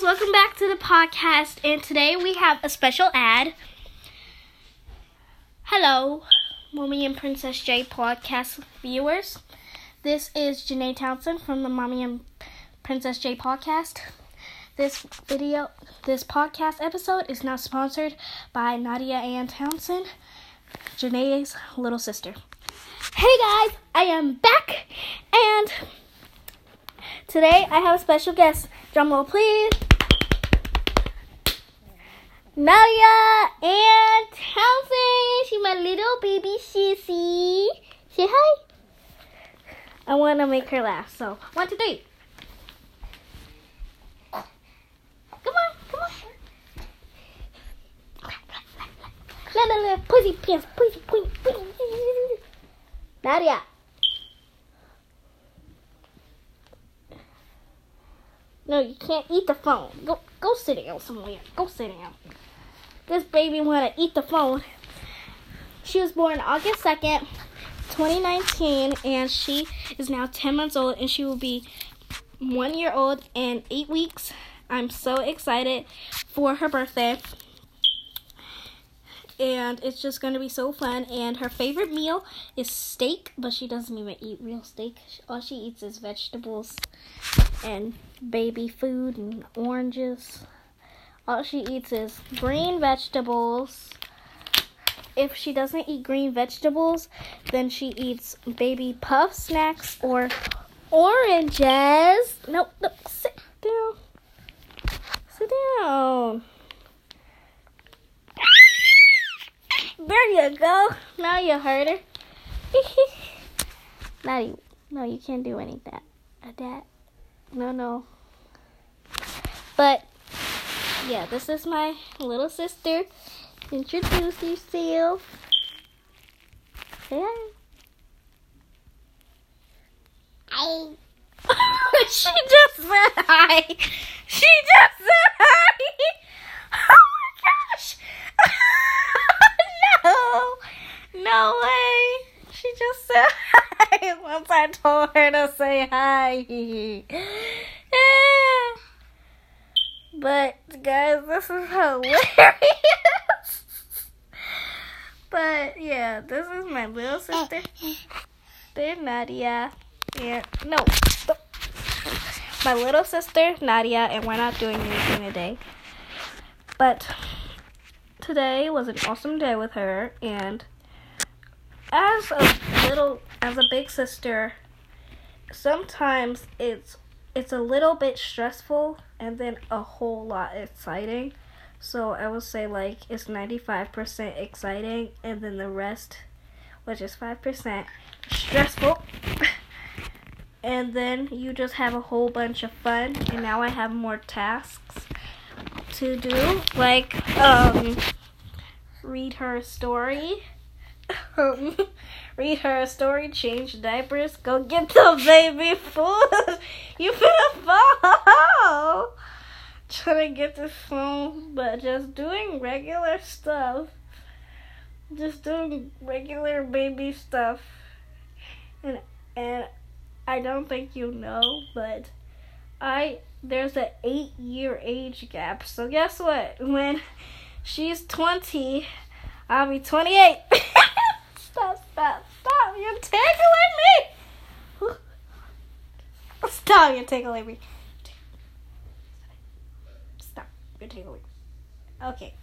guys, welcome back to the podcast. And today we have a special ad. Hello, Mommy and Princess J podcast viewers. This is Janae Townsend from the Mommy and Princess J podcast. This video, this podcast episode is now sponsored by Nadia Ann Townsend, Janae's little sister. Hey guys, I am back and today I have a special guest. Drum roll, please. Nadia Ann Townsend. She's my little baby sissy. Say hi. I want to make her laugh. So, one, two, three. Come on, come on. La la la, pussy pants, pussy, pussy, pussy. Nadia. No, you can't eat the phone. Go, go sit down somewhere. Go sit down. This baby want to eat the phone. She was born August 2nd, 2019, and she is now 10 months old, and she will be one year old in eight weeks. I'm so excited for her birthday. And it's just to be so fun. And her favorite meal is steak, but she doesn't even eat real steak. All she eats is vegetables and baby food and oranges. All she eats is green vegetables. If she doesn't eat green vegetables, then she eats baby puff snacks or oranges. Nope, nope, sit down. Sit down. There you go. Now you heard her. now you, no, you can't do any that. That. No, no. But yeah, this is my little sister. Introduce yourself. Say hi. I she just said hi. She just said hi. Oh my gosh. No. Way. She just said hi once I told her to say hi. Yeah. But guys, this is hilarious. but yeah, this is my little sister. They're Nadia. Yeah, no. My little sister, Nadia, and we're not doing anything today. But today was an awesome day with her, and as a little, as a big sister, sometimes it's it's a little bit stressful and then a whole lot exciting. So I would say like it's 95% exciting and then the rest, which is 5%, stressful. and then you just have a whole bunch of fun and now I have more tasks to do like um read her story. Um, read her a story, change diapers, go get the baby food. You finna fall. Trying to get this phone, but just doing regular stuff. Just doing regular baby stuff. And and I don't think you know, but I there's an eight year age gap. So guess what? When she's twenty, I'll be twenty eight. Stop, stop, stop! You're tickling me. Stop! You're tickling me. Stop! You're tickling. me. Okay.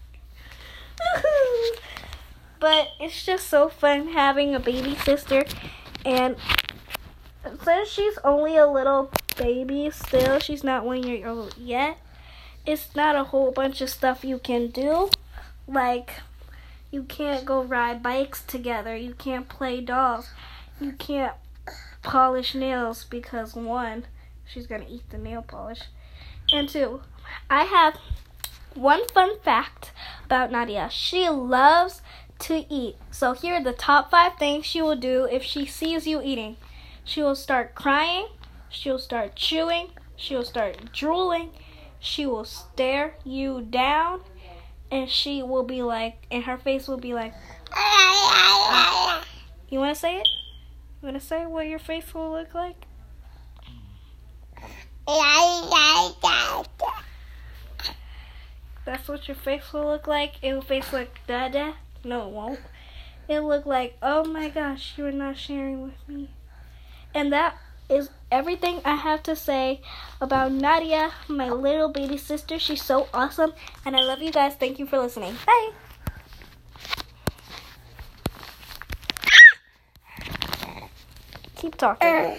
but it's just so fun having a baby sister, and since she's only a little baby still, she's not one year old yet. It's not a whole bunch of stuff you can do, like you can't go ride bikes together. You can't play dolls. You can't polish nails because one, she's gonna eat the nail polish, and two, I have one fun fact about Nadia. She loves to eat. So here are the top five things she will do if she sees you eating. She will start crying. She'll start chewing. She'll start drooling. She will stare you down. And she will be like, and her face will be like, uh, you want to say it? You want to say what your face will look like? That's what your face will look like. It will face like dada. No, it won't. It'll look like, oh my gosh, you are not sharing with me. And that is everything I have to say about Nadia, my little baby sister. She's so awesome. And I love you guys. Thank you for listening. Bye. Keep talking. Er.